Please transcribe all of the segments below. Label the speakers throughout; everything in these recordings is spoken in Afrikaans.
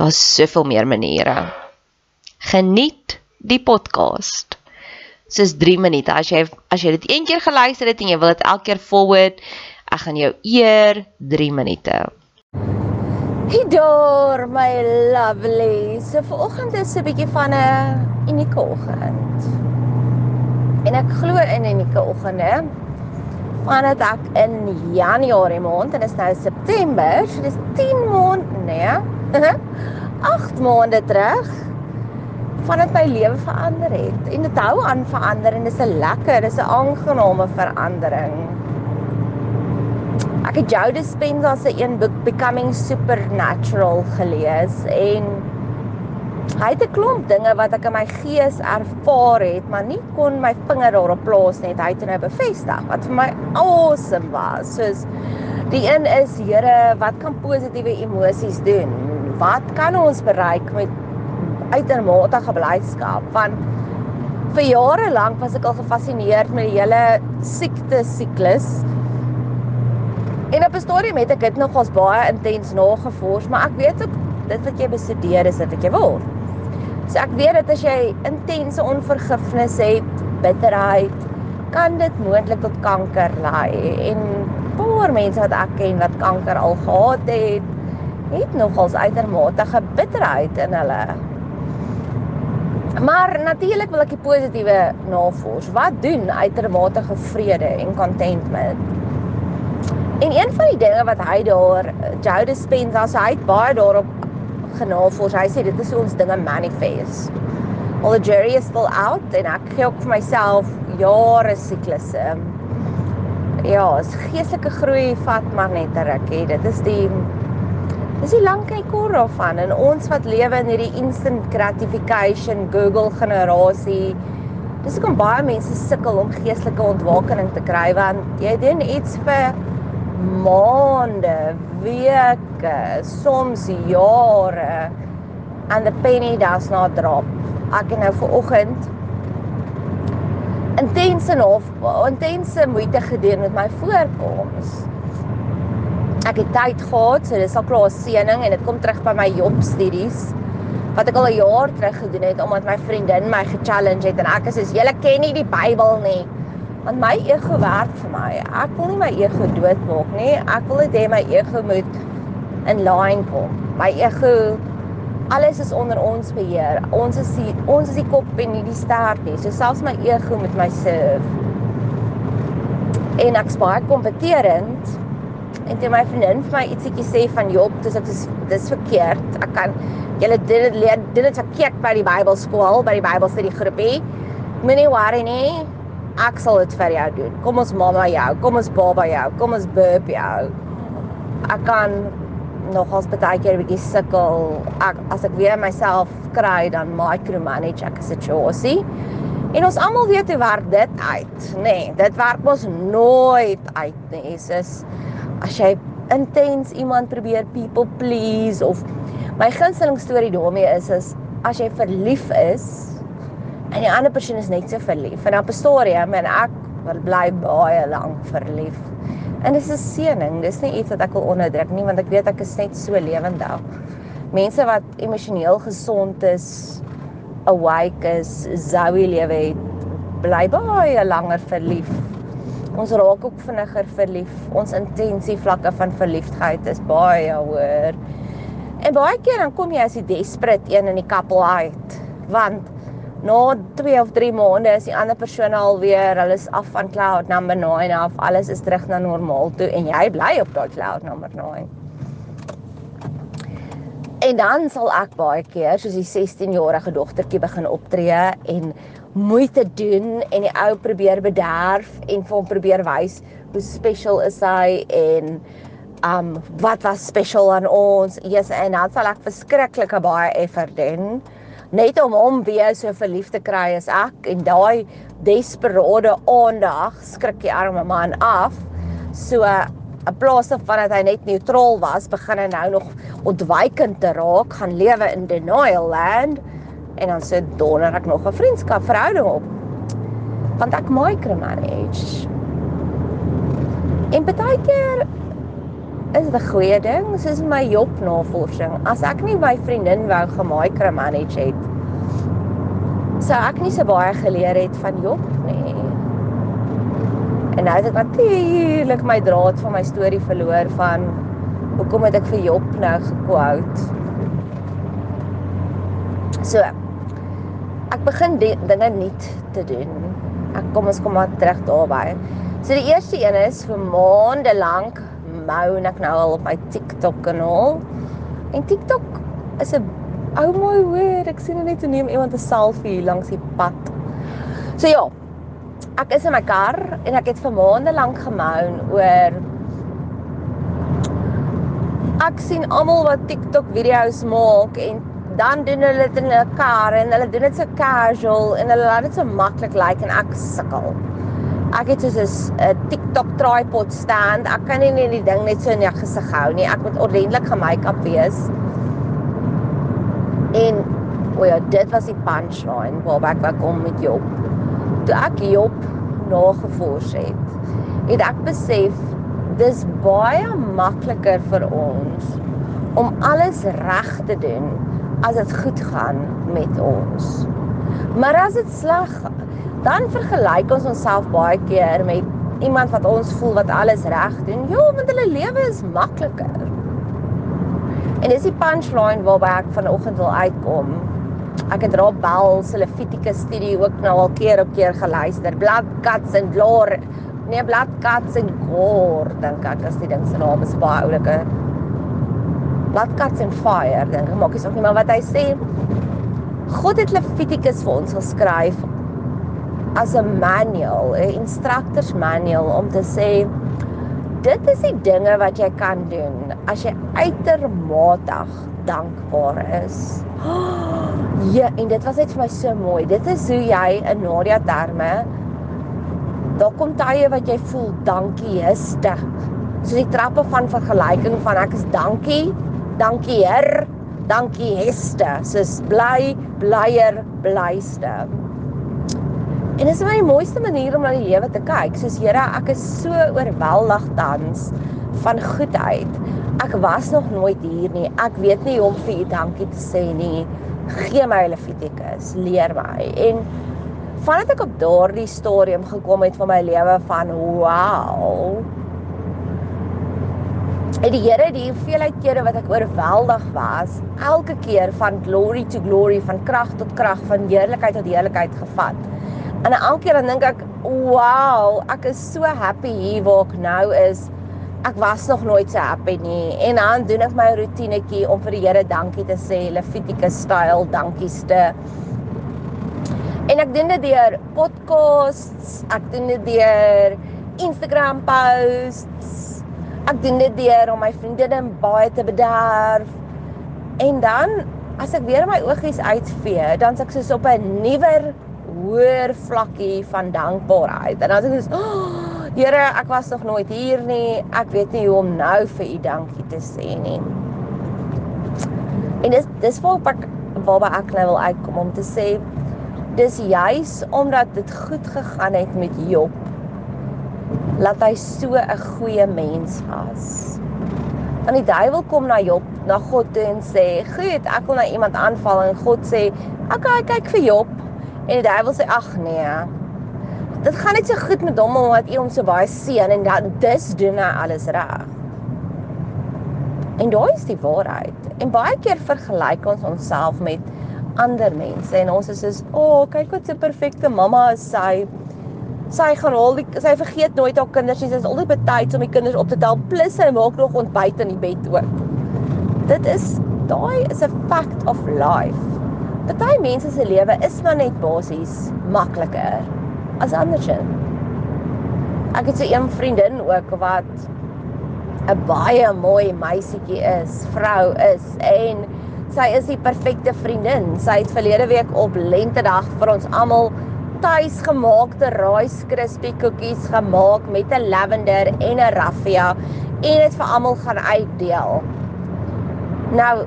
Speaker 1: Daar's soveel meer maniere. Geniet die podcast. Dis 3 minute. As jy as jy dit een keer geluister het en jy wil dit elke keer forward, ek gaan jou eer 3 minute.
Speaker 2: Hidor my lovely. So vanoggend is 'n bietjie van 'n unieke oggend. En ek glo in 'n unieke oggende. Vandat ek in Januarie maand en dit is nou September, so dis 10 maande, nee. 8 maande terug vandat my lewe verander het en dit hou aan verander en dis 'n lekker, dis 'n aangename verandering. Ek het Joe Dispenza se een boek Becoming Supernatural gelees en hy het 'n klomp dinge wat ek in my gees ervaar het, maar nie kon my vinger daarop plaas net. Hy het nou bevestig wat vir my awesome was. Soos die een is, Here, wat kan positiewe emosies doen? Wat kan ons bereik met uitermate blydskap want vir jare lank was ek al gefassineerd met die hele siekte siklus en op 'n stadium het ek dit nogals baie intens nagevors maar ek weet ook dit wat jy bestudeer is dit wat jy word so ek weet dat as jy intense onvergifnis het bitterheid kan dit moontlik tot kanker lei. En paar mense wat ek ken wat kanker al gehad het het nogals uitermate bitterheid in hulle. Maar natuurlik wil ek die positiewe navors. Wat doen uitermate vrede en contentment? En een van die dinge wat hy daar Joe Dispenza sê, hy het baie daarop genavors. Hy sê dit is hoe ons dinge manifest. All the jury is still out en ek gee ook vir myself jare siklusse. Ja, geestelike groei vat maar net 'n rukkie. Dit is die Dis die lang kyk kor daarvan en ons wat lewe in hierdie instant gratification Google generasie. Dis hoekom baie mense sukkel om geestelike ontwaking te kry want jy doen iets vir maande, weke, soms jare and the penny does not drop. Ek het nou ver oggend intense of intense moeite gedoen met my voorkoms. Ek het tyd gehad, so dis al klaar seëning en dit kom terug by my job studies wat ek al 'n jaar terug gedoen het omdat my vriendin my ge-challenge het en ek is soos julle ken nie die Bybel nie. Want my ego werk vir my. Ek wil nie my ego doodmaak nie. Ek wil net hê my ego moet in line kom. My ego alles is onder ons beheer. Ons is die ons is die kop en nie die stert nie. So selfs my ego met my serve. En ek's baie kompeterend. En toe my vriendin vir my ietsiekie sê van Job, dis ek dis dis verkeerd. Ek kan julle dit leer dit is verkeerd by die Bybelskool, by die Bybelstudie groepie. Moenie worry nie. Ek sal dit vir jou doen. Kom ons mamma jou, kom ons baba jou, kom ons burp jou. Ek kan nogals baie keer 'n bietjie sukkel. Ek as ek weer myself kry dan micromanage ek 'n situasie. En ons almal weet hoe werk dit uit, nê? Nee, dit werk mos nooit uit nie. Dis as jy intens iemand probeer people please of my gunsteling storie daarmee is is as jy verlief is en die ander persoon is net so verlief. En op 'n stadium en ek bly baie lank verlief. En dis 'n seëning. Dis nie iets wat ek wil onderdruk nie want ek weet ek is net so lewendig. Mense wat emosioneel gesond is, awake is, Zoe lewe het, bly baie langer verlief. Ons raak ook vinniger verlief. Ons intensie vlakke van verliefdheid is baie hoër. En baie keer dan kom jy as die desperate een in die couple uit, want na 2 of 3 maande is die ander persoon alweer, hulle is af van cloud number 9 af, alles is terug na normaal toe en jy bly op daai cloud number 9. En dan sal ek baie keer soos die 16-jarige dogtertjie begin optree en moeite doen en die ou probeer bederf en vir hom probeer wys hoe special is hy en um wat was special aan ons? Yes, en dan sal ek verskriklike baie effort doen net om hom weer so verlief te kry as ek en daai desperate aandag skrik die arme man af. So 'n plaas van dat hy net neutraal was, begin hy nou nog ontwykend te raak, gaan lewe in denial land en dan sit donder ek nog 'n vriendskap verhouding op. Want ek micromanage. En baie keer is dit 'n goeie ding, soos my Job navorsing. As ek nie my vriendin wou gemicromanage het, sou ek nie so baie geleer het van Job nie. En nou het ek natuurlik my draad van my storie verloor van hoekom het ek vir Job nou gekwout. So ek begin dinge nuut te doen. Ek kom ons kom maar terug daarby. So die eerste een is vir maande lank moan ek nou al op my TikTok kanaal. En TikTok is 'n ou mooi woord. Ek sien net hoe neem iemand 'n selfie langs die pad. So ja, ek is in my kar en ek het vir maande lank gemoun oor ek sien almal wat TikTok video's maak en dan doen hulle dit in 'n kar en hulle doen dit so casual en hulle laat dit so maklik lyk like, en ek sukkel. Ek het soos 'n TikTok tripod stand. Ek kan nie net die ding net so in jou gesig hou nie. Ek moet ordentlik gemake-up wees. En o ja, dit was die punchline waarby ek wou kom met Job. Toe ek Job nagevors het, het ek besef dis baie makliker vir ons om alles reg te doen as dit goed gaan met ons. Maar as dit sleg dan vergelyk ons onsself baie keer met iemand wat ons voel wat alles reg doen. Ja, want hulle lewe is makliker. En dis die punchline waarby ek vanoggend wil uitkom. Ek het Rob Bell se Levitikus studie ook nou al keer op keer geluister. Blood cuts and glory. Nee, blood cuts and gore, dink ek as die ding se naam is baie oulike. Blood cuts and fire, dink ek. Maak nie saak nie, maar wat hy sê God het Levitikus vir ons geskryf as 'n manual, 'n instructors manual om te sê dit is die dinge wat jy kan doen as jy uitermate dankbaar is. Ja, en dit was net vir my so mooi. Dit is hoe jy in Nadia terme daar kom tye wat jy voel dankie Here. So die trappe van vergelyking van ek is dankie, dankie Heer, dankie Heste, soos bly, blyer, blyste. En dit is my mooiste manier om na die lewe te kyk. Soos Here, ek is so oorweldig tans van goedheid. Ek was nog nooit hier nie. Ek weet nie hoe om vir U dankie te sê nie. Gee my Levitikus, leer my. En vandat ek op daardie stadium gekom het van my lewe van wow. En die Here die hoeveelheid kere wat ek oorweldig was, elke keer van glory to glory, van krag tot krag, van heerlikheid tot heerlikheid gevat. En elke keer dan dink ek, "Wow, ek is so happy hier waar ek nou is." Ek was nog nooit so happy nie. En dan doen ek my roetinetjie om vir die Here dankie te sê, Levitikus style dankies te. En ek doen dit deur podcasts, ek doen dit deur Instagram posts. Ek doen dit deur om my vriendinne baie te bederf. En dan as ek weer my oogies uitvee, dan s ek soos op 'n nuwer hoër vlakkie van dankbaarheid. En dan is ek so, oh, Here, ek was nog nooit hier nie. Ek weet nie hoe om nou vir u dankie te sê nie. En dis dis waar ek waarby ek nou wil uitkom om te sê dis juis omdat dit goed gegaan het met Job laat hy so 'n goeie mens was. Want die duiwel kom na Job, na God toe en sê, "Goed, ek wil nou iemand aanval." En God sê, "Oké, okay, kyk vir Job." En die duiwel sê ag nee. Dit gaan net so goed met hom omdat hy hom so baie seën en dan dis doen hy alles reg. En daai is die waarheid. En baie keer vergelyk ons onsself met ander mense en ons is soos, "O, oh, kyk wat so perfekte mamma is sy." Sy gaan al die sy vergeet nooit haar kinders nie. Sy is altyd betyds om die kinders op te tel plus sy maak nog ontbyt in die bed ook. Dit is daai is 'n fact of life. Party mense se lewe is maar net basies makliker as ander se. Ek het 'n vriendin ook wat 'n baie mooi meisietjie is, vrou is en sy is die perfekte vriendin. Sy het verlede week op lentedag vir ons almal tuisgemaakte rice crispy koekies gemaak met 'n lavender en 'n raffia en dit vir almal gaan uitdeel. Nou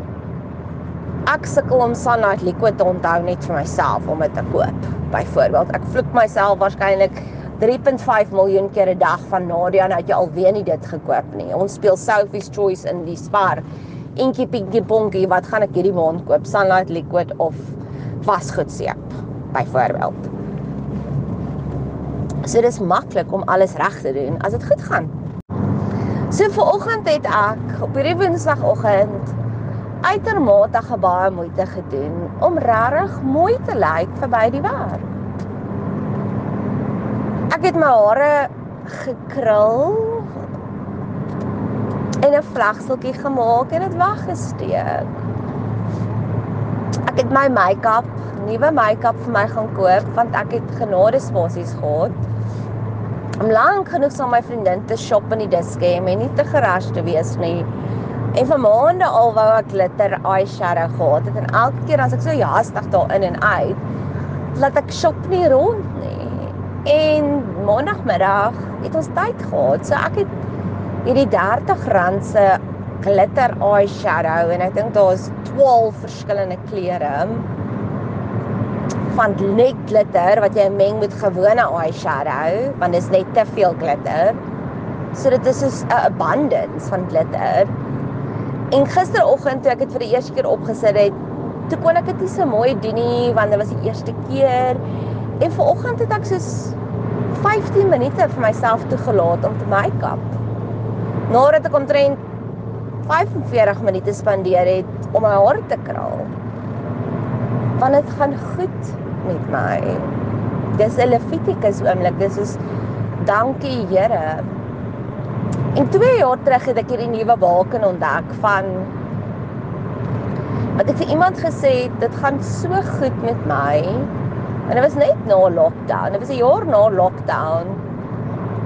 Speaker 2: ek sukkel om Sunlight Liquid te onthou net vir myself om dit te koop. Byvoorbeeld, ek vloek myself waarskynlik 3.5 miljoen keer 'n dag van Nadia en het jy alweer nie dit gekoop nie. Ons speel Sophie's Choice in die Spar. Enkie pinkie bonkie, wat gaan ek hierdie maand koop? Sunlight Liquid of wasgoedseep byvoorbeeld. So dis maklik om alles reg te doen as dit goed gaan. So vir oggend het ek op hierdie Woensdagoggend uitermate baie moeite gedoen om regtig mooi te lyk vir by die werk. Ek het my hare gekrul en 'n vlegseltjie gemaak en dit weggesteek. Ek het my make-up, nuwe make-up vir my gaan koop want ek het genade spasies gehad. Om lank genoeg saam met my vriendin te shop in die Dischem en nie te geras te wees nie. En vir maande al wou ek glitter eyeshadow gehad het en elke keer as ek so haastig daar in en uit, laat ek shop nie rond nie. En maandagmiddag het ons tyd gehad. So ek het hierdie R30 se glitter eyeshadow en ek dink daar's 12 verskillende kleure van net glitter wat jy meng met gewone eyeshadow want dit is net te veel glitter. So dit is 'n abundance van glitter. En gisteroggend toe ek dit vir die eerste keer opgesit het, toe kon ek dit nie so mooi doen nie want dit was die eerste keer. En vanoggend het ek soos 15 minute vir myself toegelaat om te make-up. Nadat ek omtrent 45 minute spandeer het om my hare te krul. Want dit gaan goed met my. Dis 'n Levitikus oomblik. Dis is dankie Here En 2 jaar terug het ek hierdie nuwe waken ontdek van wat ek vir iemand gesê het, dit gaan so goed met my. En dit was net na lockdown. Dit was 'n jaar na lockdown.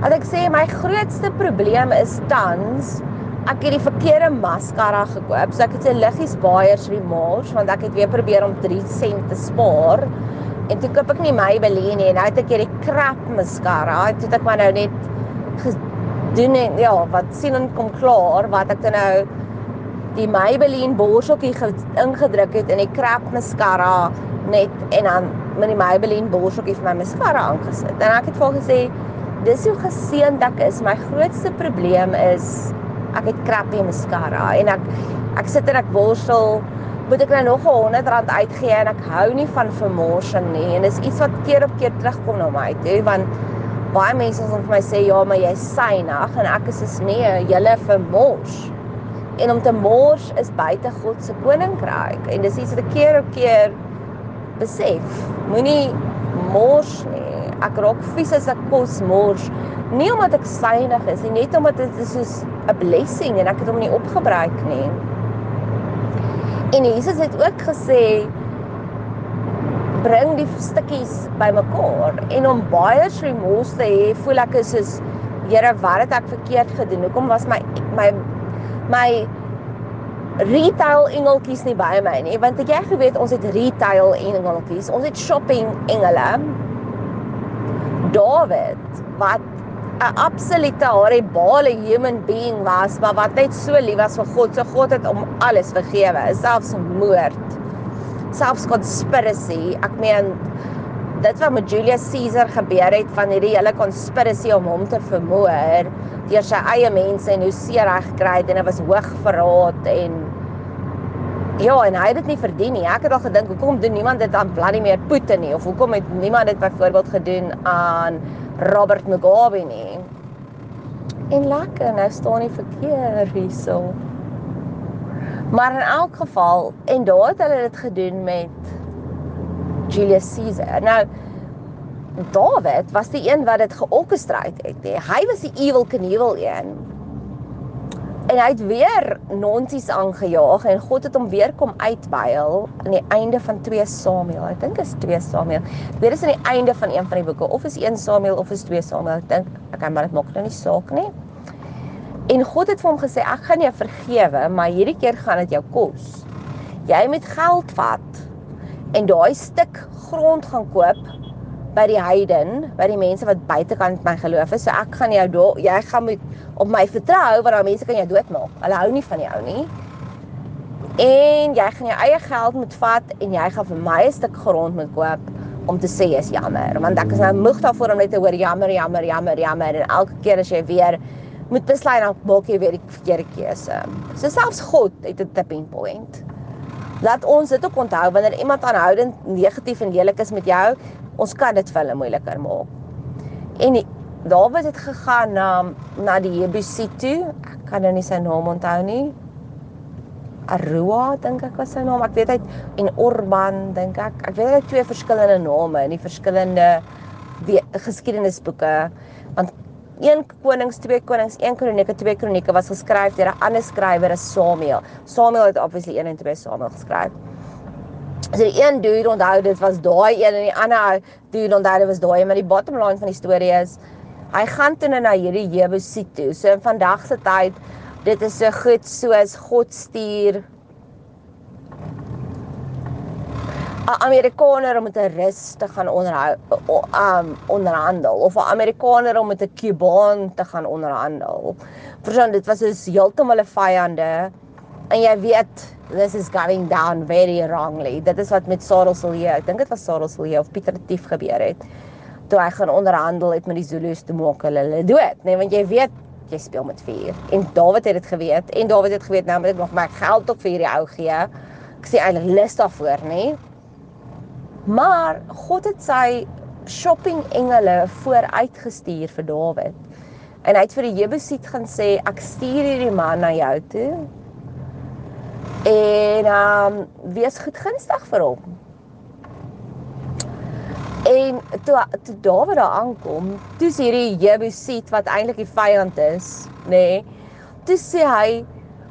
Speaker 2: Wat ek sê my grootste probleem is tans ek het die verkeerde maskara gekoop. So ek het 'n liggies Baiers Remorse want ek het weer probeer om 3 sent te spaar. En toe koop ek nie Maybelline nie en nou het ek hierdie crap maskara. Toe het ek maar nou net doen en ja, wat sien en kom klaar wat ek nou die Maybelline borseltjie ingedruk het in die crap mascara net en dan met die Maybelline borseltjie vir my mascara aangesit. En ek het vir gesê dis hoe geseënd ek is. My grootste probleem is ek het crappy mascara en ek ek sit en ek borsel moet ek nou nog 'n R100 uitgee en ek hou nie van vermorsing nie. En dis iets wat keer op keer terugkom na my toe want baie mense sal vir my sê ja maar jy's synig en ek is is nee julle vermors. En om te mors is buite God se koninkryk. En dis iets wat ek keer op keer besef. Moenie mors nie. Ek raak vies as ek kos mors. Nie omdat ek synig is nie net omdat dit is soos 'n blessing en ek het hom nie opgebruik nie En Jesus het ook gesê bring die stukkies bymekaar en om baie remors te hê, voel ek is soos Here, wat het ek verkeerd gedoen? Hoekom was my my my retail engeltjies nie by my nie? Want ek jy geweet ons het retail engeltjies, ons het shopping engele. David wat 'n absolute horrible human being was, maar wat net so lief was vir God. So God het hom alles vergewe, selfs moord. Selfs conspiracy. Ek meen dit wat met Julius Caesar gebeur het van hierdie hele conspiracy om hom te vermoor deur sy eie mense en hoe seer hy gekry het en dit was hoog verraad en Ja, en hy het dit nie verdien nie. Ek het al gedink, hoekom doen niemand dit aan Vladimir Putin nie of hoekom het niemand dit byvoorbeeld gedoen aan Robert Mugabe nie. En lekker, nou staan nie verkeer hierso. Maar in elk geval en daar het hulle dit gedoen met Julius Caesar. Nou David was die een wat dit georkestreer het. Hy was die evil Knievel een En hy het weer nonsies aangejaag en God het hom weer kom uitbuil aan die einde van 2 Samuel. Ek dink is 2 Samuel. Weer is aan die einde van een van die boeke of is 1 Samuel of is 2 Samuel. Ek dink ek kan maar dit maak nou nie saak nie. En God het vir hom gesê ek gaan jou vergewe, maar hierdie keer gaan dit jou kos. Jy moet geld vat en daai stuk grond gaan koop by die heiden, by die mense wat buitekant my geloof is. So ek gaan jou do, jy gaan moet op my vertrou want daai mense kan jou doodmaak. Hulle hou nie van jou nie. En jy gaan jou eie geld moet vat en jy gaan vir my 'n stuk grond moet koop om te sê is jammer, want ek is nou moeg daarvoor om net te hoor jammer, jammer, jammer, jammer en elke keer as jy weer moet besluit dan maak jy weer die verkeerde keuse. So selfs God het 'n tipping point. Laat ons dit ook onthou wanneer iemand aanhoudend negatief en lelik is met jou, ons kan dit vir hulle moeiliker maak. En Dawid het gegaan na na die Jebusiet toe. Ek kan nou nie sy naam onthou nie. Arua dink ek was sy naam. Ek weet hy en Orban dink ek. Ek weet hy het twee verskillende name in die verskillende geskiedenisboeke. Want 1 Konings, 2 Konings, 1 Kronieke, 2 Kronieke was geskryf deur 'n ander skrywer as Samuel. Samuel het obviously 1 en 2 Samuel geskryf. So die een dude onthou dit was daai een en die ander dude onthou dit was daai, maar die bottom line van die storie is hy gaan toe na hierdie Jebusiet toe. So in vandag se tyd dit is so goed soos God stuur 'n Amerikaner om met 'n Rus te gaan onderhou um onderhandel of 'n Amerikaner om met 'n Kubaan te gaan onderhandel. Verstaan, dit was soos heeltemal 'n vyande en jy weet this is going down very wrongly. Dit is wat met Sarel Silje, ek dink dit was Sarel Silje of Pieter Tief gebeur het. Toe hy gaan onderhandel het met die Zulu's te maak hulle hulle dood, nê, nee, want jy weet jy speel met vuur. En Dawid het dit geweet en Dawid het geweet nou moet ek nog my geld op vir hierdie ou gee. Ek sê eintlik lus daarvoor, nê. Maar God het sy shopping engele vooruitgestuur vir Dawid. En hy het vir die Jebusiet gaan sê ek stuur hierdie man na jou toe en ehm um, wees goedgunstig vir hom. En toe toe Dawid daar aankom, toe sien hierdie Jebusiet wat eintlik die vyand is, nê? Nee, toe sê hy,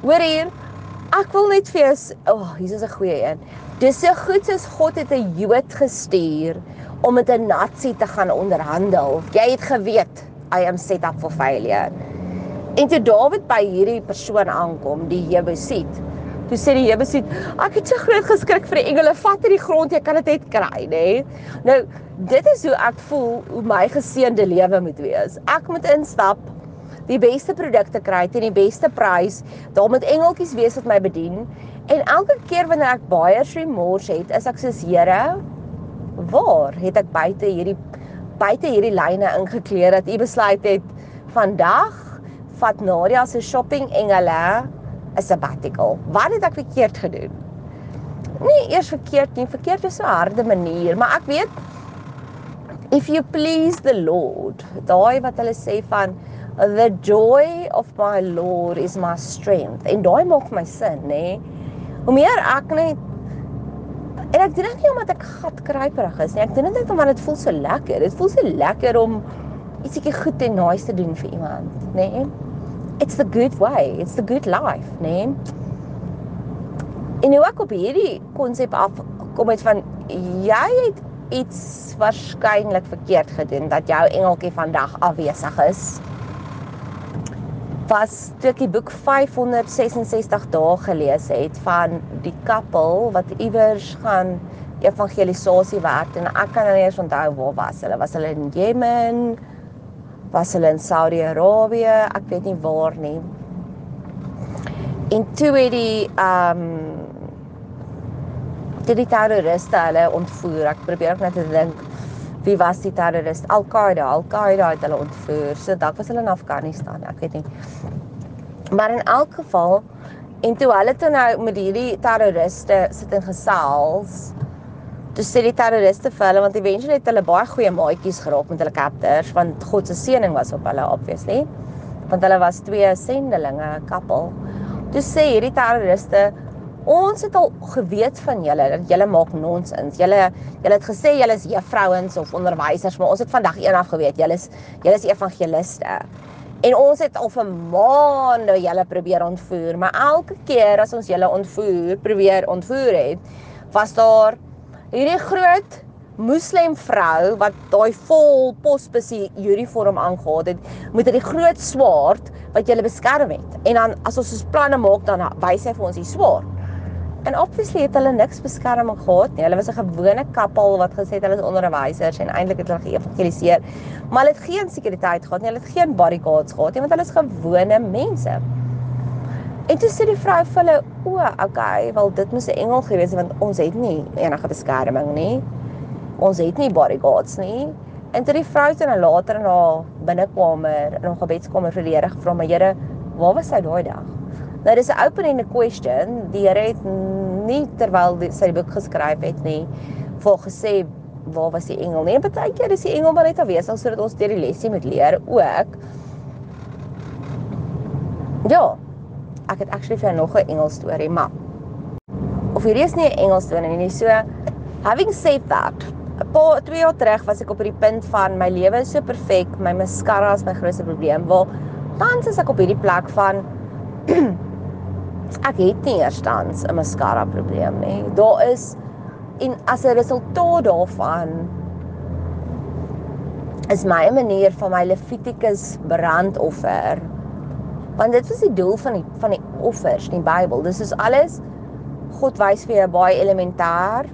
Speaker 2: hoor hier, ek wil net vir jou, o, oh, hier is 'n goeie een. Dis so goed soos God het 'n Jood gestuur om met 'n nasie te gaan onderhandel. Jy het geweet, I am set up for failure. En toe Dawid by hierdie persoon aankom, die Jebusiet, Toe sê die Jebusiet, ek het so groot geskrik vir die engele, vat hierdie grond, jy kan dit net kry, nê? Nou, dit is hoe ek voel hoe my geseënde lewe moet wees. Ek moet instap die beste produkte kry teen die beste prys. Daar moet engeltjies wees wat my bedien. En elke keer wanneer ek buyer's remorse het, is ek soos Here, waar het ek buite hierdie buite hierdie lyne ingekleer dat u besluit het vandag vat Nadia se shopping engele 'n sabbatical. Wat het ek verkeerd gedoen? Nie eers verkeerd nie, verkeerd is so 'n harde manier, maar ek weet if you please the Lord, daai wat hulle sê van the joy of my Lord is my strength. En daai maak my sin, nê? Hoe meer ek net en ek doen dit nie omdat ek gatkruiperig is nie. Ek doen dit net omdat dit voel so lekker. Dit voel so lekker om ietsiekie goed en nice te doen vir iemand, nê? It's the good way. It's the good life, nê? En nou ek op hierdie konsep af kom het van jy het iets waarskynlik verkeerd gedoen dat jou engeltjie vandag afwesig is. Was toe ek die boek 566 dae gelees het van die koppel wat iewers gaan evangelisasie werk en ek kan nie eens onthou waar was hulle. Was hulle in Jemen? Was hulle in Saudi-Arabië? Ek weet nie waar nie. En toe het die ehm um, toe die terroriste hulle ontvoer. Ek probeer ook net te dink wie was die terrorist? Al-Qaeda. Al-Qaeda het hulle ontvoer. So dalk was hulle in Afghanistan, ek weet nie. Maar in elk geval en toe hulle toe nou met hierdie terroriste sit en gesels, toe sê die terroriste vir hulle want eventually het hulle baie goeie maatjies geraak met hulle captors want God se seëning was op hulle obviously. Want hulle was twee sendelinge, koppel. Toe sê hierdie terroriste Ons het al geweet van julle dat julle maak nonsens. Julle julle het gesê julle is juffrouens of onderwysers, maar ons het vandag eendag geweet julle is julle is evangeliste. En ons het al vir maande julle probeer ontvoer, maar elke keer as ons julle ontvoer, probeer ontvoer het, was daar hierdie groot moslem vrou wat daai vol posbusie uniform aangetree het, met 'n groot swaard wat julle beskerm het. En dan as ons ons planne maak, dan wys hy vir ons die swaard. En obviously het hulle niks beskerming gehad nie. Hulle was 'n gewone koppel wat gesê het hulle is onderwysers en eintlik het hulle geëvangeliseer. Maar hulle het geen sekuriteit gehad nie. Hulle het geen bodyguards gehad nie want hulle is gewone mense. En toe sê die vrou vir hulle, "O, okay, wel dit moes 'n engel gewees het want ons het nie enige beskerming nie. Ons het nie bodyguards nie." En toe die vrou toe nou later in haar binnekamer in haar gebedskamer verlede gevra, "Maar Here, waar was sy daai dag?" Nou dis 'n open-ended question. Die Here het nie terwyl die, sy boek geskryf het nie vol gesê waar was die engel nie. Partykeer is die engel maar net afwesig sodat ons deur die lesie moet leer ook. Ja. Ek het actually vir nog 'n engel storie, maar of hierdie is nie 'n engel storie nie. So having said that, 'n paar 2 jaar terug was ek op hierdie punt van my lewe is so perfek, my mascara is my grootste probleem. Wel, tans is ek op hierdie plek van ek het nie eerstens 'n mascara probleem nie. Daar is en as 'n resultaat daarvan is my manier van my Levitikus brandoffer. Want dit was die doel van die van die offers in die Bybel. Dis is alles God wys vir jou baie elementêr.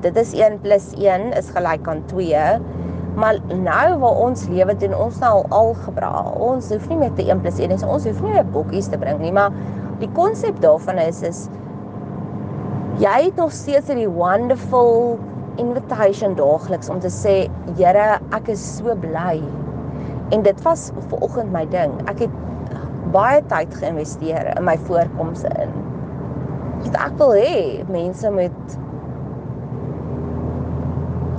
Speaker 2: Dit is 1 + 1 is gelyk aan 2. Maar nou waar ons lewe doen ons nou al algebra. Ons hoef nie met 'n 1 + 1 nie. Ons hoef nie meer bokkies te bring nie, maar die konsep daarvan is is jy het nog steeds hierdie wonderful invitation daagliks om te sê Here, ek is so bly. En dit was vanoggend my ding. Ek het baie tyd geïnvesteer in my voorkomste in. Want ek wil hê mense moet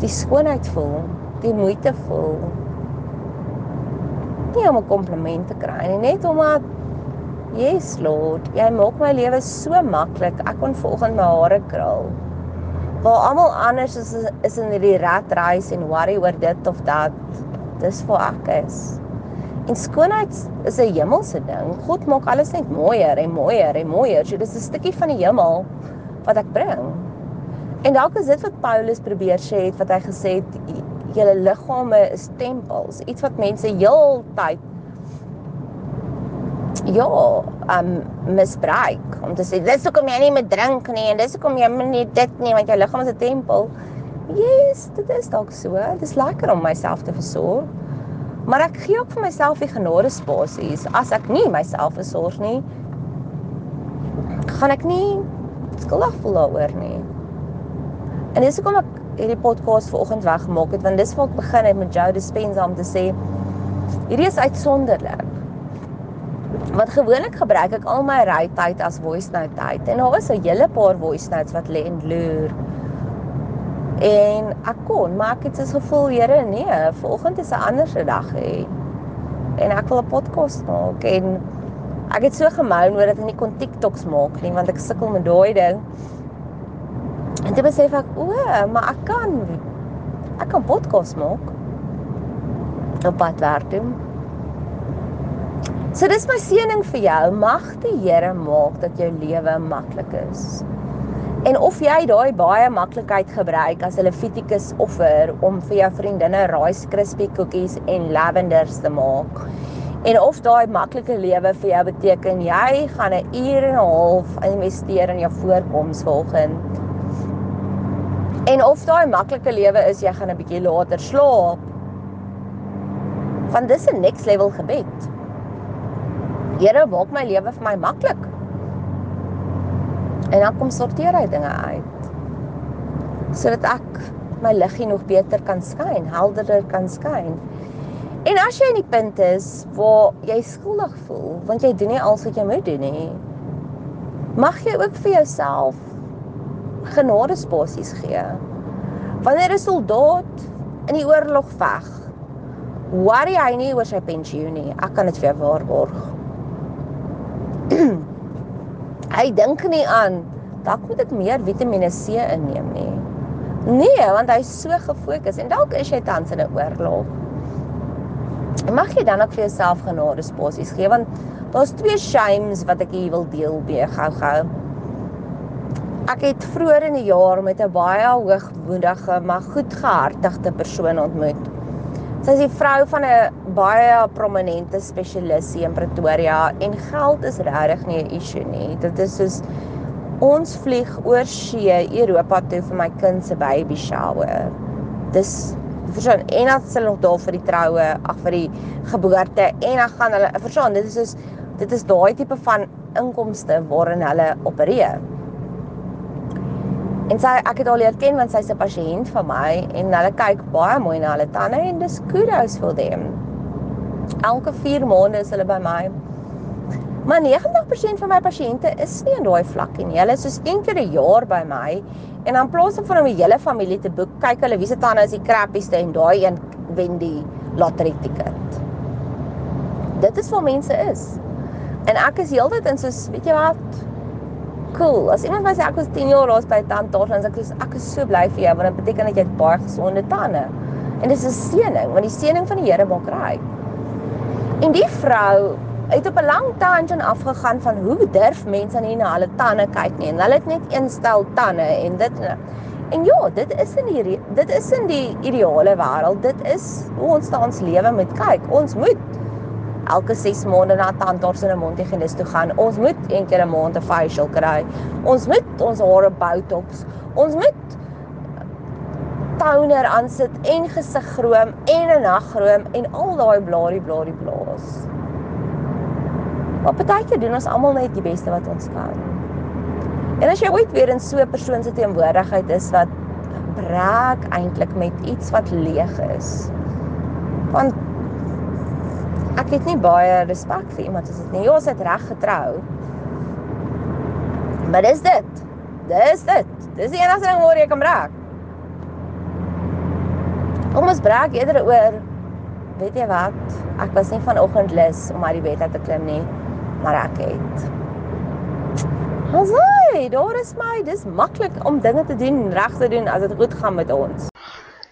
Speaker 2: die skoonheid voel, die moeite voel. Nie om 'n kompliment te kry nie, net omdat Yes Lord, jy maak my lewe so maklik. Ek kon vanoggend my hare krul. Waar almal anders is is in hierdie rat race en worry oor dit of dat. Dis vir ek is. En skoonheid is 'n hemelse ding. God maak alles net mooier en mooier en mooier. So dis 'n stukkie van die hemel wat ek bring. En dalk is dit wat Paulus probeer sê het wat hy gesê het julle liggame is tempels, iets wat mense heeltyd ja, um misbruik om te sê dis hoekom jy nie moet drink nie en dis hoekom jy nie dit nie want jou liggaam is 'n tempel. Yes, dit is dalk so. Dit is lekker om myself te versorg. Maar ek gee ook vir myself die genade spasies. As ek nie myself versorg nie, gaan ek nie skuldig voel daaroor nie. En dis hoekom ek hierdie podcast vanoggend weggemaak het want dis waar ek begin het met Joe Dispenza om te sê hierdie is uitsonderlik. Want gewoonlik gebruik ek al my ry tyd as voice note tyd en daar is 'n hele paar voice notes wat lê en loer. En ek kon, maar ek het so gevoel, Here, nee, vanoggend is 'n ander se dag hê. En ek wil 'n podcast maak en ek het so gemoun oor dat ek nie kon TikToks maak nie want ek sukkel met daai ding. En toe besef ek, o, maar ek kan ek kan podcast maak op pad werk toe. So dis my seëning vir jou. Mag die Here maak dat jou lewe maklik is. En of jy daai baie maklikheid gebruik as 'n Levitikus offer om vir jou vriendinne Rice Krispie koekies en lavenders te maak. En of daai maklike lewe vir jou beteken jy gaan 'n uur en 'n half investeer in jou voorkoms volgens En of daai maklike lewe is jy gaan 'n bietjie later slaap. Want dis 'n next level gebed. Here, maak my lewe vir my maklik. En dan kom sorteer hy dinge uit. Sodat ek my liggie nog beter kan skyn, helderder kan skyn. En as jy in die punt is waar jy skuldig voel, want jy doen nie alles wat jy moet doen nie, mag jy ook vir jouself genadespasies gee. Wanneer 'n soldaat in die oorlog veg, worry hy nie oor sy pensioen nie. Ek kan dit vir jou waarborg. Hy dink nie aan dalk moet ek meer Vitamiene C inneem nie. Nee, want hy's so gefokus en dalk is jy tans in 'n oorlog. Mag jy dan ook vir jouself genadespasies gee want daar's twee shames wat ek hier wil deel mee gou-gou. Ek het vroeër in die jaar met 'n baie hoogmoedige maar goed gehartigde persoon ontmoet. Sy is die vrou van 'n baie prominente spesialis in Pretoria en geld is regtig nie 'n issue nie. Dit is soos ons vlieg oor see Europa toe vir my kind se baby shower. Dis verstaan en dan sal nog daar vir die troue, ag vir die geboorte en dan gaan hulle verstaan dit is soos dit is daai tipe van inkomste waarin hulle opereer. En sy ek het al leer ken want sy's 'n pasiënt van my en hulle kyk baie mooi na hulle tande en dis kudos vir them. Elke 4 maande is hulle by my. Maar 90% van my pasiënte is nie in daai vlak nie. Hulle is soos een keer 'n jaar by my en dan plaas van om die hele familie te boek, kyk hulle wie se tande is die krappieste en daai een wen die lottery ticket. Dit is waar mense is. En ek is heeltyd in soos, weet jy wat? Cool. As iemand my sê ek was 10 jaar laas by tandarts, dan sê ek ek is so bly vir jou want dit beteken dat jy het baie gesonde tande. En dis 'n seëning, want die seëning van die Here maak ryk. En die vrou het op 'n lang tangent afgegaan van hoe durf mense nie na hulle tande kyk nie. En hulle het net een stel tande en dit En ja, dit is in die dit is in die ideale wêreld. Dit is hoe ons tans lewe met kyk. Ons moet elke 6 maande na tandarts en 'n mondhygiënis toe gaan. Ons moet een keer 'n maand 'n facial kry. Ons moet ons hare botox. Ons moet toner aansit en gesigroom en 'n nagroom en al daai bladie bladie blaas. Maar partykeer doen ons almal net die beste wat ons kan. En as jy ooit weer in so 'n persoon se teenwoordigheid is wat breek eintlik met iets wat leeg is. Ek het nie baie respek vir iemand as dit nie. Ja, ons het reg getrou. Maar dis dit. Dis dit. Dis die enigste ding waar jy kan breek. Kom ons breek eerder oor weet jy wat? Ek was nie vanoggend lus om uit die bed uit te klim nie, maar ek het. Haai, daar is my. Dis maklik om dinge te doen, reg te doen as dit goed gaan met ons.